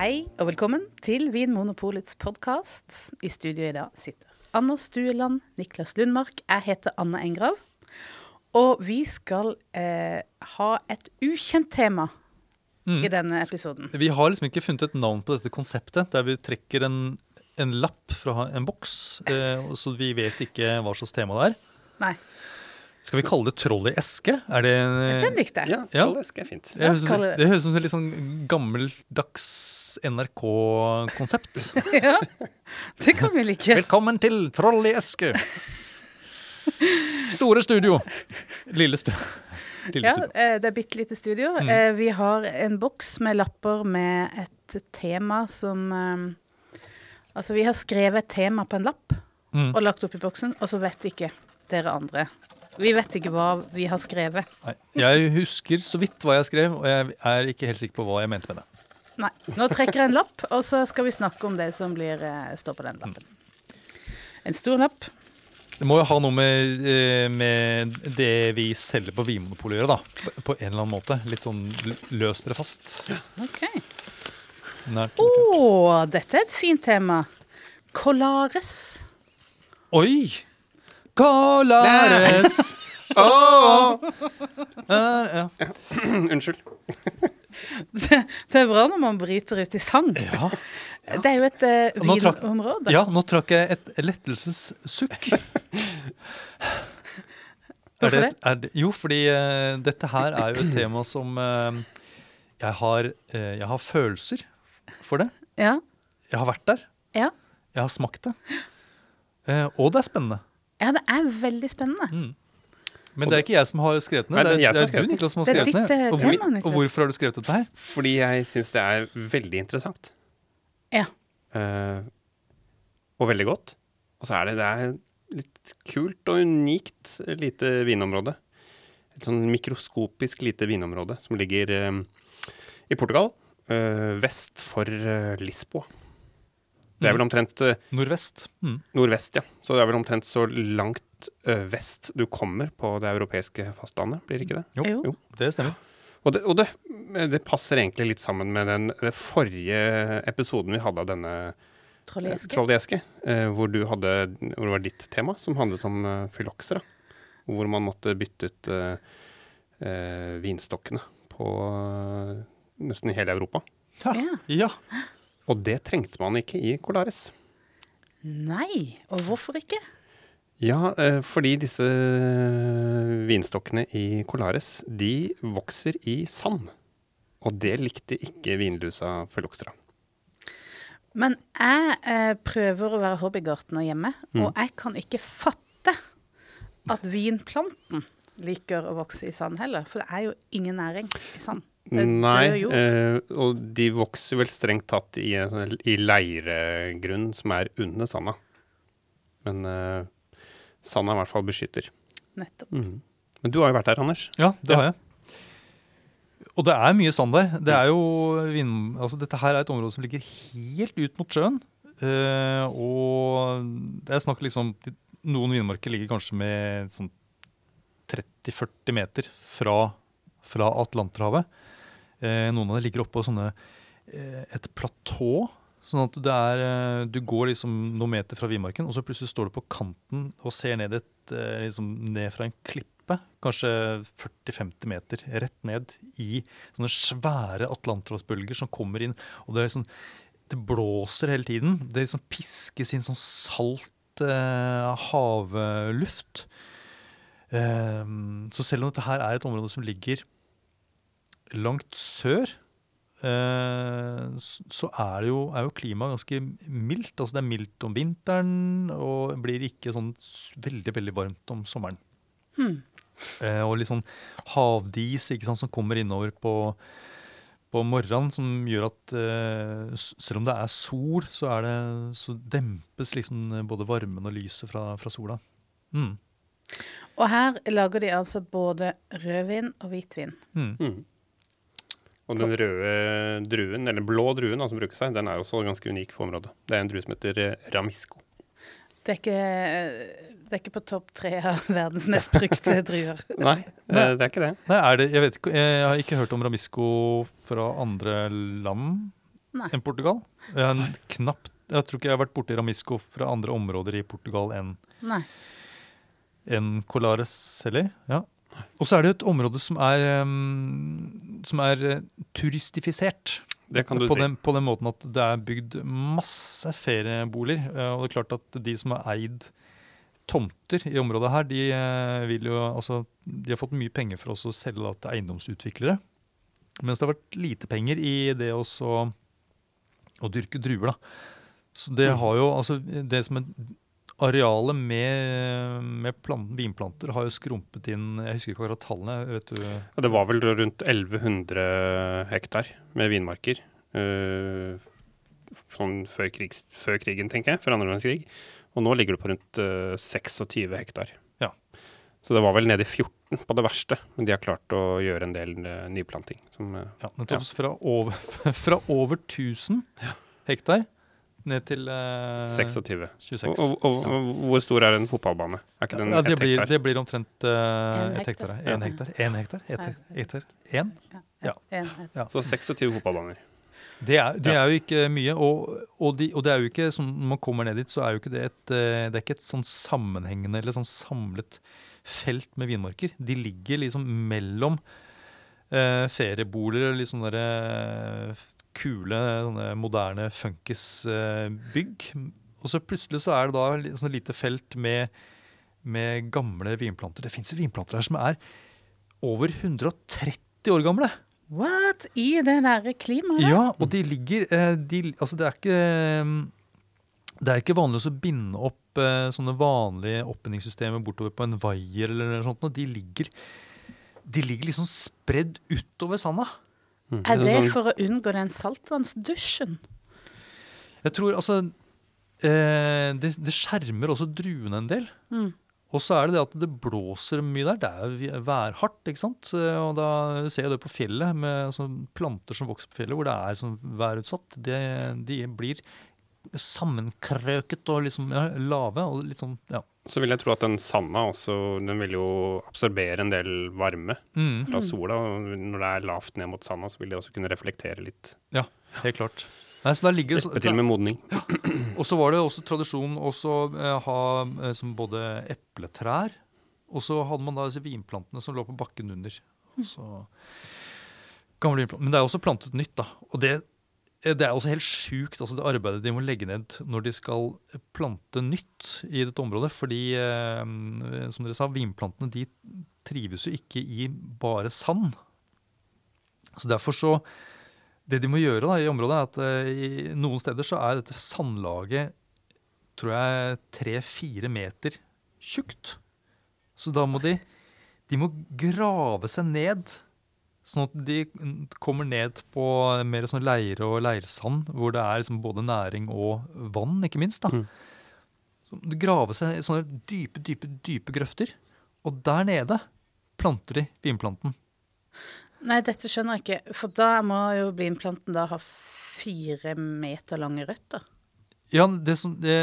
Hei og velkommen til Vinmonopolets podkast. I studio i dag sitter Anna Stueland, Niklas Lundmark. Jeg heter Anna Engrav. Og vi skal eh, ha et ukjent tema Mm. i denne episoden. Vi har liksom ikke funnet et navn på dette konseptet, der vi trekker en, en lapp fra en boks, eh, så vi vet ikke hva slags tema det er. Nei, Skal vi kalle det troll i eske? Er det den likte jeg. Ja, i Eske er fint. Oss Jeg- det- det høres ut som et litt sånn gammeldags NRK-konsept. Ja, det kan vi like. Velkommen til Troll i eske! Store studio. Lille, stu Lille Ja, studio. eh, det er bitte lite studio. Mm. Eh, Vi har en boks med lapper med et tema som eh, Altså, vi har skrevet et tema på en lapp Mm. og lagt opp i boksen, og så vet ikke dere andre. Vi vet ikke hva vi har skrevet. Nei, jeg husker så vidt hva jeg skrev, og jeg er ikke helt sikker på hva jeg mente med det. Nei. Nå trekker jeg en lapp, og så skal vi snakke om det som blir, eh, står på den lappen. En stor lapp. Det må jo ha noe med, eh, med det vi selger på Vinmonopolet å gjøre, da. På, en eller annen måte. Litt sånn løs dere fast. OK. Nært Å, oh, dette er et fint tema. Colares. Oi! Colares! Oh. Uh, ja. Unnskyld. Det, det er bra når man bryter ut i sang. Ja. Det er jo et uh, Nå vinområde. ja, nå trakk jeg et lettelsessukk. Hvorfor det? Er det? Jo, fordi uh, dette her er jo et tema som uh, jeg, har, eh, jeg har følelser for det. Ja. Jeg har vært der. Ja. Jeg har smakt det. Eh, og det er spennende. Ja, det er veldig spennende. Mm. Men det er ikke jeg som har skrevet. Nei, det er det du. Niklas, som har Det skrevet ditt, eh, Og, hvor, og hvorfor har du skrevet dette her? Fordi jeg syns det er veldig interessant. Ja. Uh, og veldig godt. Og så er det, det er litt kult og unikt lite vinområde. Et sånn mikroskopisk lite vinområde som ligger eh, i Portugal, Uh, vest for eh, Lisboa. Det er vel omtrent eh, Nordvest. Mm. nordvest, ja. Så det er vel omtrent så langt eh, vest du kommer på det europeiske fastlandet, blir det ikke det? Jo, Jo. det stemmer. Og, det, og det, det passer egentlig litt sammen med den, den forrige episoden vi hadde av denne trolljeske, eh, eske. Troll i eske, eh, hvor, hvor det var ditt tema, som handlet om fyloksera. Hvor man måtte bytte ut eh, eh, vinstokkene på eh, nesten hele Europa. Ja. Ja. Og det trengte man ikke i Colares. Nei, og hvorfor ikke? Ja, eh, fordi disse eh, vinstokkene i Colares, de vokser i sand. Og det likte ikke vinlusa fyloksera. Men jeg eh, prøver å være hobbygartner hjemme, Mm. og jeg kan ikke fatte at vinplanten liker å vokse i sand heller. For det er jo ingen næring i sand. Er Nei, eh, og de vokser vel strengt tatt i, i leiregrunn som er under sanda. Men eh, sanda i hvert fall beskytter. Nettopp. Mm. Men du har jo vært der, Anders. Ja, det Ja. har jeg. Og det er mye sand der. Det er jo vind, altså Dette her er et område som ligger helt ut mot sjøen. Eh, og det er snakk liksom Noen vindmarker ligger kanskje med sånn 30-40 meter fra, fra Atlanterhavet. Eh, noen av dem ligger oppå sånne eh, et platå. Sånn at det er, eh, du går liksom noen meter fra Vimarken, og så plutselig står du på kanten og ser ned, et, liksom ned fra en klippe, kanskje 40-50 meter, rett ned i sånne svære atlanterhavsbølger som kommer inn. Og det liksom, det blåser hele tiden. Det liksom piskes inn sånn salt eh, havluft. Ehm, så selv om dette her er et område som ligger langt sør, eh, så er, det jo, er jo klimaet ganske mildt. Altså det er mildt om vinteren og blir ikke sånn veldig, veldig varmt om sommeren. Hmm. Eh, og litt sånn havdis ikke sant, som kommer innover på, på morgenen, som gjør at eh, selv om det er sol, så, er det, så dempes liksom både varmen og lyset fra, fra sola. Mm. Og her lager de altså både rødvin og hvitvin. Mm. Mhm. Og den røde druen, eller blå druen da, som brukes her, den er også ganske unik for området. Det er en drue som heter eh, ramisco. Det er ikke, det er ikke på topp tre av verdens mest brukte druer. Nei, eh, det er ikke det. Nei, er det, jeg, vet ikke, jeg har ikke hørt om Ramisco fra andre land. Nei. enn Portugal. En knapt, jeg tror ikke jeg har vært borti Ramisco fra andre områder i Portugal enn Nei. enn Colares heller. Ja. Og så er det et område som er, um, som er eh, turistifisert. Det kan du på, si. den, på den måten at det er bygd masse ferieboliger. eh, Og det er klart at de som har eid tomter i området her, de, eh, vil jo, altså, de har fått mye penger for å selge da, til eiendomsutviklere. Mens det har vært lite penger i det også å dyrke druer. da. Så det Mm. har jo, altså det som er Arealet med, med planten, vinplanter har jo skrumpet inn Jeg husker ikke akkurat tallene. vet du. Ja, det var vel rundt 1100 hektar med vinmarker. Uh, sånn før, krigs, før krigen, tenker jeg. Før andre verdenskrig. Og nå ligger det på rundt uh, 26 hektar. Ja. Så det var vel nede i 14 på det verste. Men de har klart å gjøre en del uh, nyplanting. Som, eh, Ja, nettopp. Ja. Fra, over, fra over 1000 hektar ned til uh, 26. 26. Og, og, og, hvor stor er en fotballbane? Er ikke den ja, det, blir, hektar? det blir omtrent uh, En ett hektar. Én hektar. Én hektar. Hektar. Én? Ja. Ja. Så 26 fotballbaner. Det, er, det er jo ikke mye. Og, og, de, og det er jo ikke som når man kommer ned dit, så er jo ikke det et, eh, det er ikke et sånn sammenhengende eller sånn samlet felt med vinmarker. De ligger liksom mellom eh, ferieboliger og litt sånne der, eh, kule, moderne funkisbygg. og så plutselig så er det da et sånn lite felt med, med gamle vinplanter. Det fins vinplanter her som er over 130 år gamle. What? I det nære klimaet? Ja, og de ligger eh, de, Altså, det er ikke Det er ikke vanlig å binde opp eh, sånne vanlige oppbindingssystemer bortover på en vaier eller noe sånt. De ligger, de ligger liksom spredd utover sanda. Mm. Er det sånn- for å unngå den saltvannsdusjen? Jeg tror altså eh, det, det skjermer også druene en del. Mm. Og så er det det at det blåser mye der. Det er værhardt, ikke sant. Eh, Og da ser jeg det på fjellet, med sånne planter som vokser på fjellet, hvor det er sånn værutsatt. Det, de blir sammenkrøket og liksom ja, lave og litt sånn, ja. Så vil jeg tro at den sanda også Den vil jo absorbere en del varme Mm, fra sola. og Når det er lavt ned mot sanda, så vil det også kunne reflektere litt. Ja, helt klart. Nei, så der ligger det, til med modning. Og så var det også tradisjon å eh, ha eh, som både epletrær, og så hadde man da disse vinplantene som lå på bakken under. Så, gamle vinplanter. Men det er også plantet nytt, da. Og det, det er også helt sjukt, altså det arbeidet de må legge ned når de skal plante nytt i dette området. Fordi, eh, som dere sa, vinplantene de trives jo ikke i bare sand. Så derfor så det de må gjøre da, i området, er at eh, i noen steder så er dette sandlaget tror jeg tre-fire meter tjukt. Så da må de de må grave seg ned, sånn at de kommer ned på mer sånn leire og leirsand, hvor det er liksom både næring og vann, ikke minst. da. Mm. Så de graver seg i sånne dype, dype, dype grøfter. Og der nede planter de vinplanten. Nei, dette skjønner jeg ikke. For da må jo vinplanten da ha fire meter lange røtter. Ja, det som, det,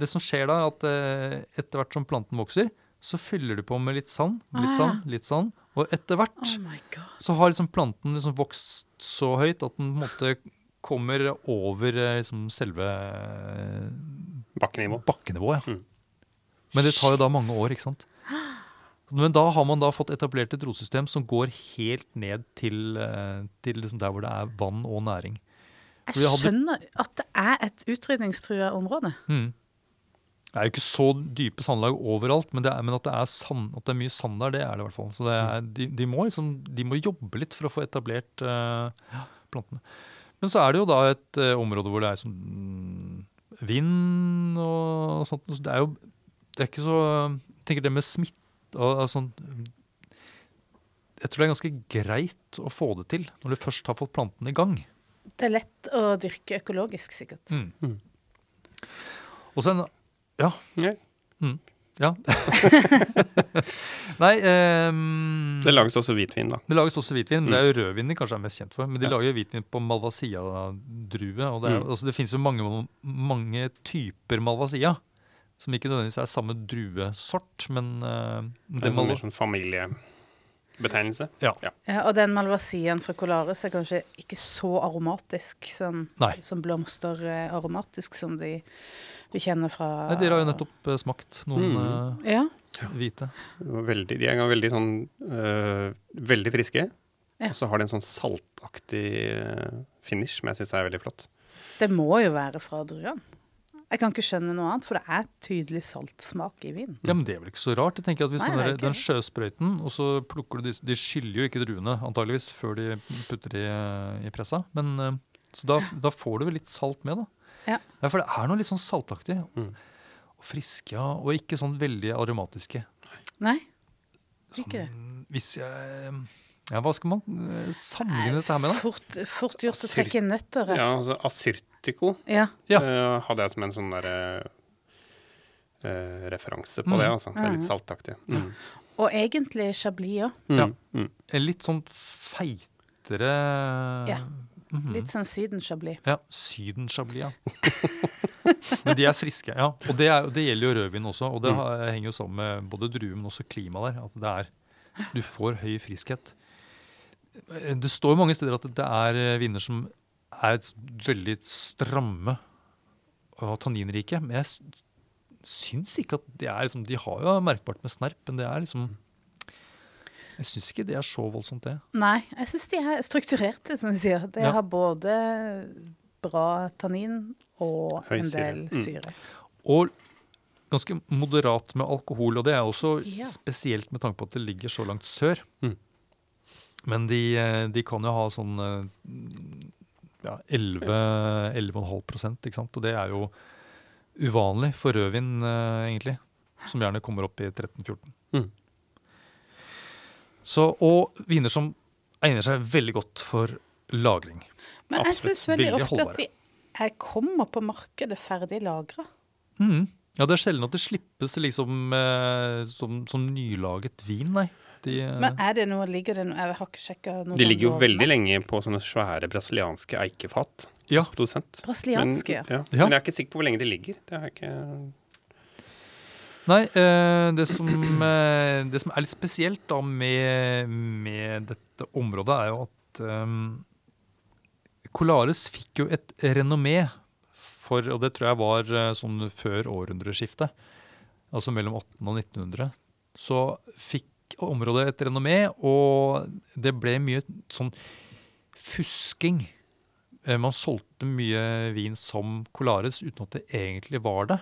det som skjer da, er at eh, etter hvert som planten vokser, så fyller du på med litt sand, litt Ah. sand, litt sand. Og etter hvert Oh så har liksom planten liksom vokst så høyt at den på en måte kommer over eh, liksom selve eh, Bakkenivå. bakkenivået. Ja. Mm. Men det tar jo da mange år, ikke sant. Men da har man da fått etablert et rotsystem som går helt ned til, eh, til liksom der hvor det er vann og næring. Jeg skjønner at det er et utrydningstrua område. Mm. Det er jo ikke så dype sandlag overalt, men, det er, men at, det er sand, at det er mye sand der, det er det i hvert fall. Så det er, de, de, må liksom, de må jobbe litt for å få etablert uh, plantene. Men så er det jo da et uh, område hvor det er sånn mm, vind og sånt. Så det er jo det er ikke så Jeg tenker det med smitte og, og sånn Jeg tror det er ganske greit å få det til når du først har fått plantene i gang. Det er lett å dyrke økologisk, sikkert. Mm. Mm. Og så en Ja. Mm. Ja. Nei um, Det lages også hvitvin, da. det lages også hvitvin. men Det er jo rødvin de kanskje er mest kjent for. Men de Ja. lager jo hvitvin på Malvasia-drue. og Det, er, Mm. altså det finnes jo mange, mange typer Malvasia. Som ikke nødvendigvis er samme druesort, men uh, Det er en mer sånn familie... betegnelse. Ja. Ja, og den malvasiaen fra Colares er kanskje ikke så aromatisk som, som blomster eh, aromatisk som de vi kjenner fra Nei, Dere har jo nettopp eh, smakt noen Mm. Ja. eh, hvite. Veldig, de er veldig sånn uh, Veldig friske. Ja. Og så har de en sånn saltaktig finish som jeg syns er veldig flott. Det må jo være fra druene. Jeg kan ikke skjønne noe annet, for det er tydelig saltsmak i vinen. Ja, men det er vel ikke så rart. Jeg tenker at hvis Nei, den, er der, den sjøsprøyten, og så plukker du de De skyller jo ikke druene, antageligvis, før de putter de i pressa. Men Så da, da får du vel litt salt med, da. Ja. For det er noe litt sånn saltaktig. Mm. Og friske, ja. Og ikke sånn veldig aromatiske. Nei? Sånn, Ikke det. Hvis jeg Ja, hva skal man eh, sammenligne dette her med, da? Fort, fort gjort å trekke nøtter. Ja, altså asyrtiko Ja. Ja. øh, hadde jeg som en sånn derre øh, referanse på Mm. det. altså. Det er litt saltaktig. Mm. Og egentlig chablis òg. Mm. Ja. Mm. En litt sånn feitere Ja. Mhm. Litt sånn Syden-chablis. Ja, Syden-chablis, ja. men de er friske, ja. Og det, er, det gjelder jo rødvin også, og det Mm. henger jo sammen med både druer, men også klima der. At det er Du får høy friskhet. Det står mange steder at det er eh, viner som er veldig stramme og tanninrike, men jeg syns ikke at de er liksom De har jo merkbart med snerp, men det er liksom Jeg syns ikke det er så voldsomt, det. Nei, jeg syns de er strukturerte, som vi sier. De Ja. har både bra tannin og Høy en syre. del Mm. syre. Og ganske moderat med alkohol, og det er også Ja. spesielt med tanke på at det ligger så langt sør. Mm. Men de, eh, de kan jo ha sånn eh, ja, 11 11,5 ikke sant? Og det er jo uvanlig for rødvin, eh, egentlig. Som gjerne kommer opp i 13-14. Mm. Så, og viner som egner seg veldig godt for lagring. Men jeg syns veldig Veldig ofte at de er, kommer på markedet ferdig lagra. Mm. Ja, det er sjelden at det slippes liksom eh, som, som nylaget vin, nei. De, eh, Men er det noe, ligger det noe Jeg har ikke sjekka noe. De ligger jo veldig lenge på sånne svære brasilianske eikefat. Ja. hos Produsent. Brasilianske. Men, ja. Ja. Men jeg er ikke sikker på hvor lenge de ligger. Det har jeg ikke Nei, eh, det, som, eh, det som er litt spesielt da med, med dette området, er jo at eh, Colares fikk jo et renommé for, og det tror jeg var sånn før århundreskiftet, altså mellom 1800 og 1900, så fikk området et renommé, og det ble mye sånn fusking. Man solgte mye vin som Colares uten at det egentlig var det.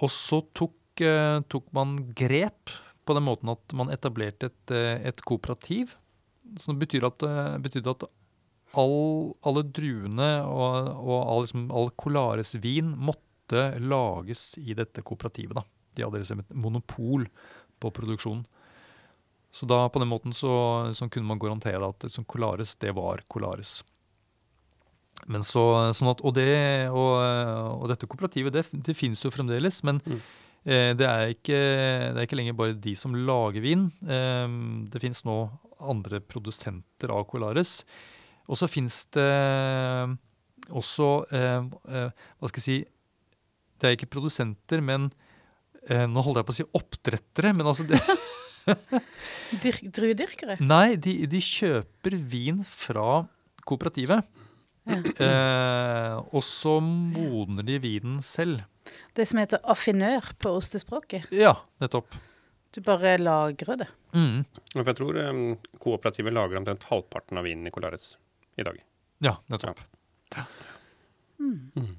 Og så tok, eh, tok man grep på den måten at man etablerte et, eh, et kooperativ. Som betyr at, eh, betydde at all, alle druene og, og all, liksom, all Colares vin måtte lages i dette kooperativet. Da. De hadde liksom et monopol på produksjonen. Så da på den måten så, så kunne man garantere at liksom, Colares, det var Colares. Men så, sånn at, og, det, og, og dette kooperativet det, det finnes jo fremdeles, men Mm. eh, det, er ikke, det er ikke lenger bare de som lager vin. Eh, det finnes nå andre produsenter av Colares. Og så finnes det også eh, eh, Hva skal jeg si Det er ikke produsenter, men eh, Nå holder jeg på å si oppdrettere, men altså det, Druedyrkere. Nei, de, de kjøper vin fra kooperativet. Ja. Eh, og så modner de vinen selv. Det som heter affinør på ostespråket. Ja, nettopp. Du bare lagrer det. Mm. Jeg tror um, kooperativet lager omtrent halvparten av vinen i Colares i dag. Ja, nettopp. Mm.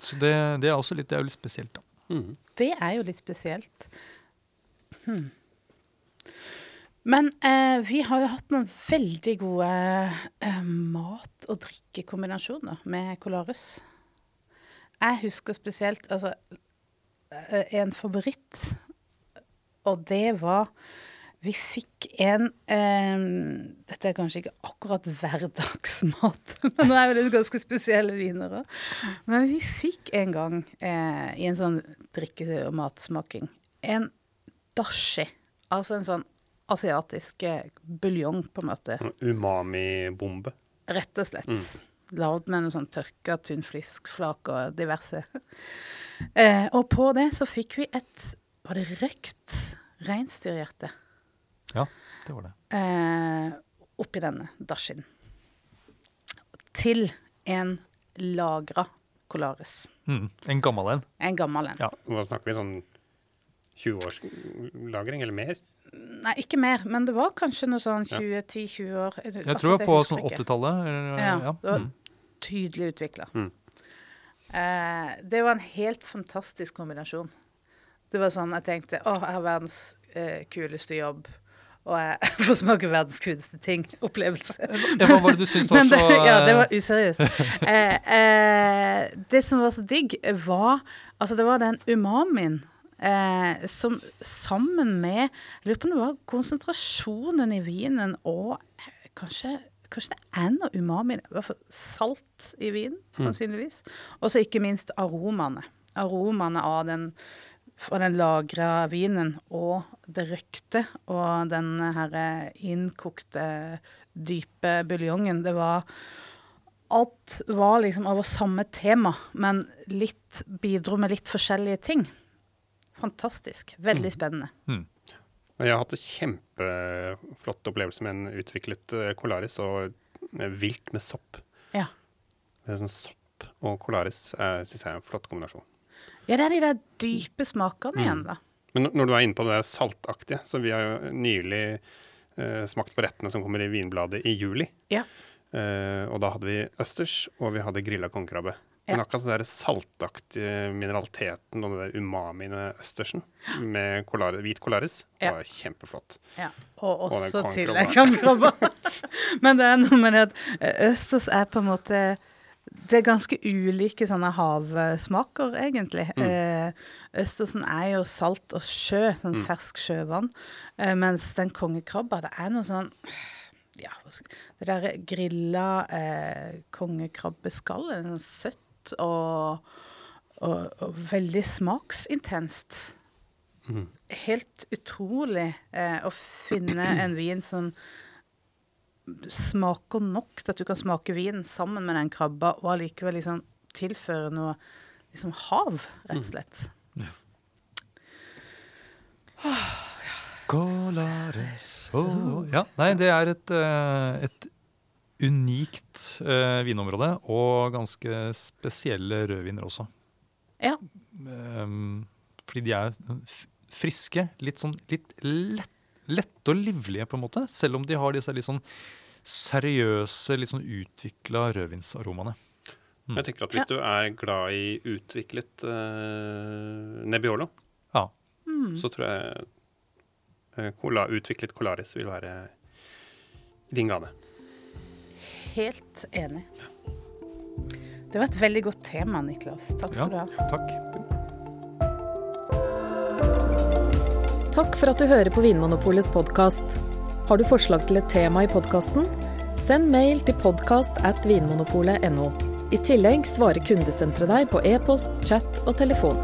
Så det, det er også litt, det er jo litt spesielt, da. Mm. Det er jo litt spesielt. Hmm. Men eh, vi har jo hatt noen veldig gode eh, mat- og drikkekombinasjoner med Colarus. Jeg husker spesielt altså, eh, en favoritt, og det var Vi fikk en eh, Dette er kanskje ikke akkurat hverdagsmat, men nå er jo det ganske spesielle viner òg. Men vi fikk en gang eh, i en sånn drikke- og matsmaking en dashi. Altså en sånn asiatisk eh, buljong, på en måte. Umami-bombe. Rett og slett. Lagd med noe sånn tørka tunfiskflak og diverse. eh, og på det så fikk vi et Var det røkt reinsdyrhjerte? Ja. det var det. eh, oppi denne dashien. Til en lagra Colaris. Mm. En gammel en. En gammel en. Ja. Hva snakker vi, sånn 20 års lagring, eller mer? Nei, ikke mer, men det var kanskje noe sånn 20-10-20 år. Jeg tror det var på sånn husker jeg ikke. 80-tallet. Ja, Ja. det var Mm. tydelig utvikla. Mm. Eh, det var en helt fantastisk kombinasjon. Det var sånn jeg tenkte å, jeg har verdens eh, kuleste jobb, og jeg får smake verdens kuleste ting. Opplevelse. Ja, Hva var det du syntes var så ja, det eh, var useriøst. Eh, eh, det som var så digg, var Altså, det var den umamien eh, som sammen med Jeg lurer på om det var konsentrasjonen i vinen og eh, kanskje Kanskje det er umami, hvert fall salt i vinen, sannsynligvis. Og så ikke minst aromaene. Aromaene av den fra den lagra vinen og det røkte og den her eh, innkokte, dype buljongen. Det var Alt var liksom over samme tema, men litt bidro med litt forskjellige ting. Fantastisk. Veldig spennende. mm. Jeg har hatt en kjempeflott opplevelse med en utviklet kolaris Colaris og eh, vilt med sopp. Ja. Det er sånn Sopp og Colaris syns jeg er en flott kombinasjon. Ja, det er de der dype smakene igjen, da. Men når du er inne på det saltaktige, så vi har jo nylig eh, smakt på rettene som kommer i Vinbladet i juli. Ja. Eh, og da hadde vi østers, og vi hadde grilla kongekrabbe. Men akkurat den der saltaktige mineraliteten og den der umamien østersen med kolare, hvit kolaris Ja. var kjempeflott. Ja, og Og også til kongekrabba. kongekrabba. Men det er noe med det at eh, østers er på en måte Det er ganske ulike sånne havsmaker, egentlig. Mm. Eh, østersen er jo salt og sjø, sånn Mm. fersk sjøvann. Eh, mens den kongekrabba, det er noe sånn Ja, det der grilla eh, kongekrabbeskallet, sånn søtt og, og, og veldig smaksintenst Mhm. helt utrolig eh, å finne en vin som smaker nok til at du kan smake vin sammen med den krabba, og allikevel liksom tilføre noe liksom hav, rett og slett. Ja. oh. Ja, nei, det er et, eh, et unikt eh, vinområde, og ganske spesielle rødviner også. Ja. Ehm, fordi de er friske, litt sånn litt lett, lette og livlige, på en måte. Selv om de har disse litt sånn seriøse, litt sånn utvikla rødvinsaromaene. Mm. Jeg tenker at Hvis du er glad i utviklet uh, Nebbiolo, Ja. Mm. så tror jeg eh, cola, utviklet Colaris vil være i din gane. Helt enig. Det var et veldig godt tema, Niklas. Takk skal du ha. Takk. Takk for at du hører på Vinmonopolets podkast. Har du forslag til et tema i podkasten? Send mail til podkast at vinmonopolet.no. I tillegg svarer kundesenteret deg på e-post, chat og telefon.